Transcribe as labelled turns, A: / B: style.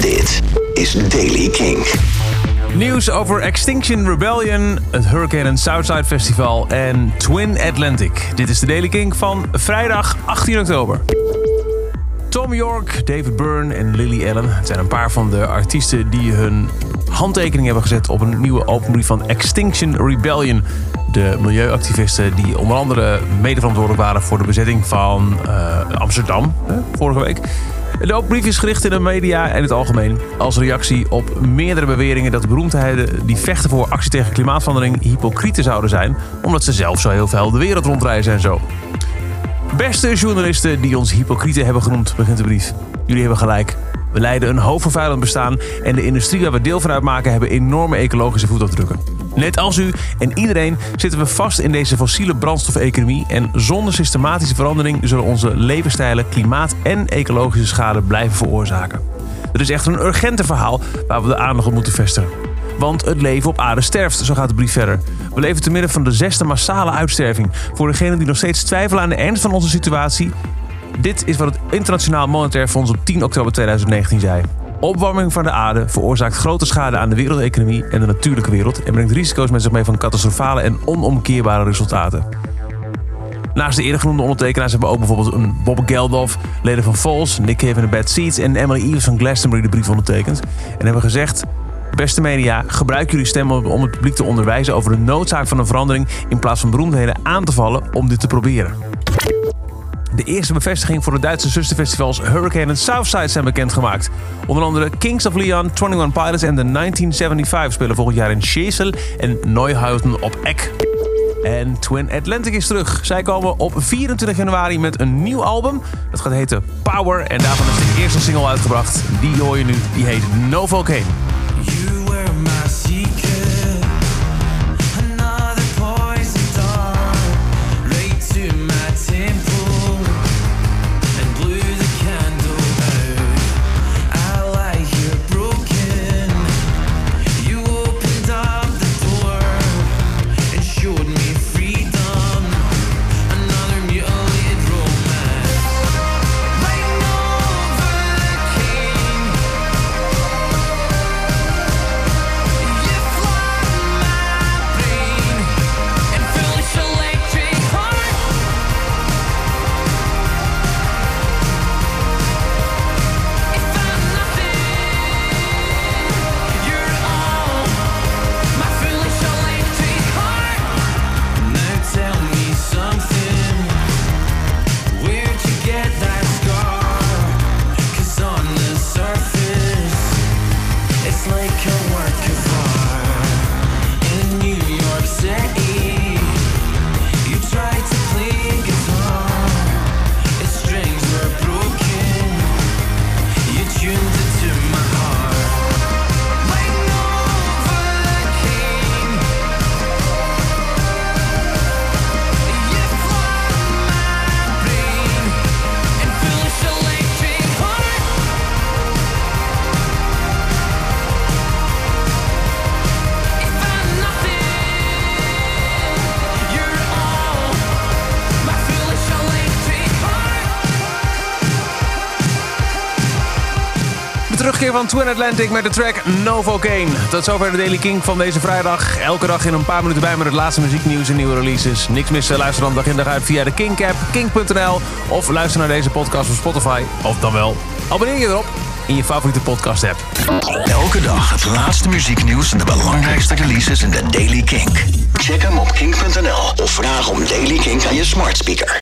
A: Dit is Daily King.
B: Nieuws over Extinction Rebellion, het Hurricane and Southside Festival en Twin Atlantic. Dit is de Daily King van vrijdag 18 oktober. Tom York, David Byrne en Lily Allen het zijn een paar van de artiesten die hun handtekening hebben gezet op een nieuwe openbrief van Extinction Rebellion. De milieuactivisten die onder andere medeverantwoordelijk waren voor de bezetting van uh, Amsterdam hè, vorige week. De openbrief is gericht in de media en het algemeen als reactie op meerdere beweringen dat beroemdheden die vechten voor actie tegen klimaatverandering hypocrieten zouden zijn, omdat ze zelf zo heel veel de wereld rondreizen en zo. Beste journalisten die ons hypocrieten hebben genoemd, begint de brief. Jullie hebben gelijk. We leiden een hoogvervuilend bestaan en de industrie waar we deel van uitmaken hebben enorme ecologische voetafdrukken. Net als u en iedereen zitten we vast in deze fossiele brandstofeconomie en zonder systematische verandering zullen onze levensstijlen klimaat- en ecologische schade blijven veroorzaken. Het is echt een urgente verhaal waar we de aandacht op moeten vestigen. Want het leven op aarde sterft, zo gaat de brief verder. We leven te midden van de zesde massale uitsterving. Voor degenen die nog steeds twijfelen aan de ernst van onze situatie, dit is wat het Internationaal Monetair Fonds op 10 oktober 2019 zei. Opwarming van de aarde veroorzaakt grote schade aan de wereldeconomie en de natuurlijke wereld en brengt risico's met zich mee van catastrofale en onomkeerbare resultaten. Naast de eerder genoemde ondertekenaars hebben we ook bijvoorbeeld een Bob Geldof, leden van Vols, Nick Cave in the Bad Seeds en Emily Eves van Glastonbury de brief ondertekend. En hebben gezegd: Beste media, gebruik jullie stem om het publiek te onderwijzen over de noodzaak van een verandering in plaats van beroemdheden aan te vallen om dit te proberen. De eerste bevestiging voor de Duitse zusterfestivals Hurricane en Southside zijn bekendgemaakt. Onder andere Kings of Leon, 21 Pilots en de 1975 spelen volgend jaar in Schesel en Neuhausen op Eck. En Twin Atlantic is terug. Zij komen op 24 januari met een nieuw album. Dat gaat heten Power en daarvan is de eerste single uitgebracht. Die hoor je nu, die heet No Volcane.
C: You were my
B: terugkeer van Twin Atlantic met de track No Volcane. Tot zover de Daily King van deze vrijdag. Elke dag in een paar minuten bij met het laatste muzieknieuws en nieuwe releases. Niks missen, luister dan dag in dag uit via de Kink-app, kink.nl... of luister naar deze podcast op Spotify. Of dan wel, abonneer je erop in je favoriete podcast-app.
A: Elke dag het laatste muzieknieuws en de belangrijkste releases in de Daily King. Check hem op kink.nl of vraag om Daily King aan je smart speaker.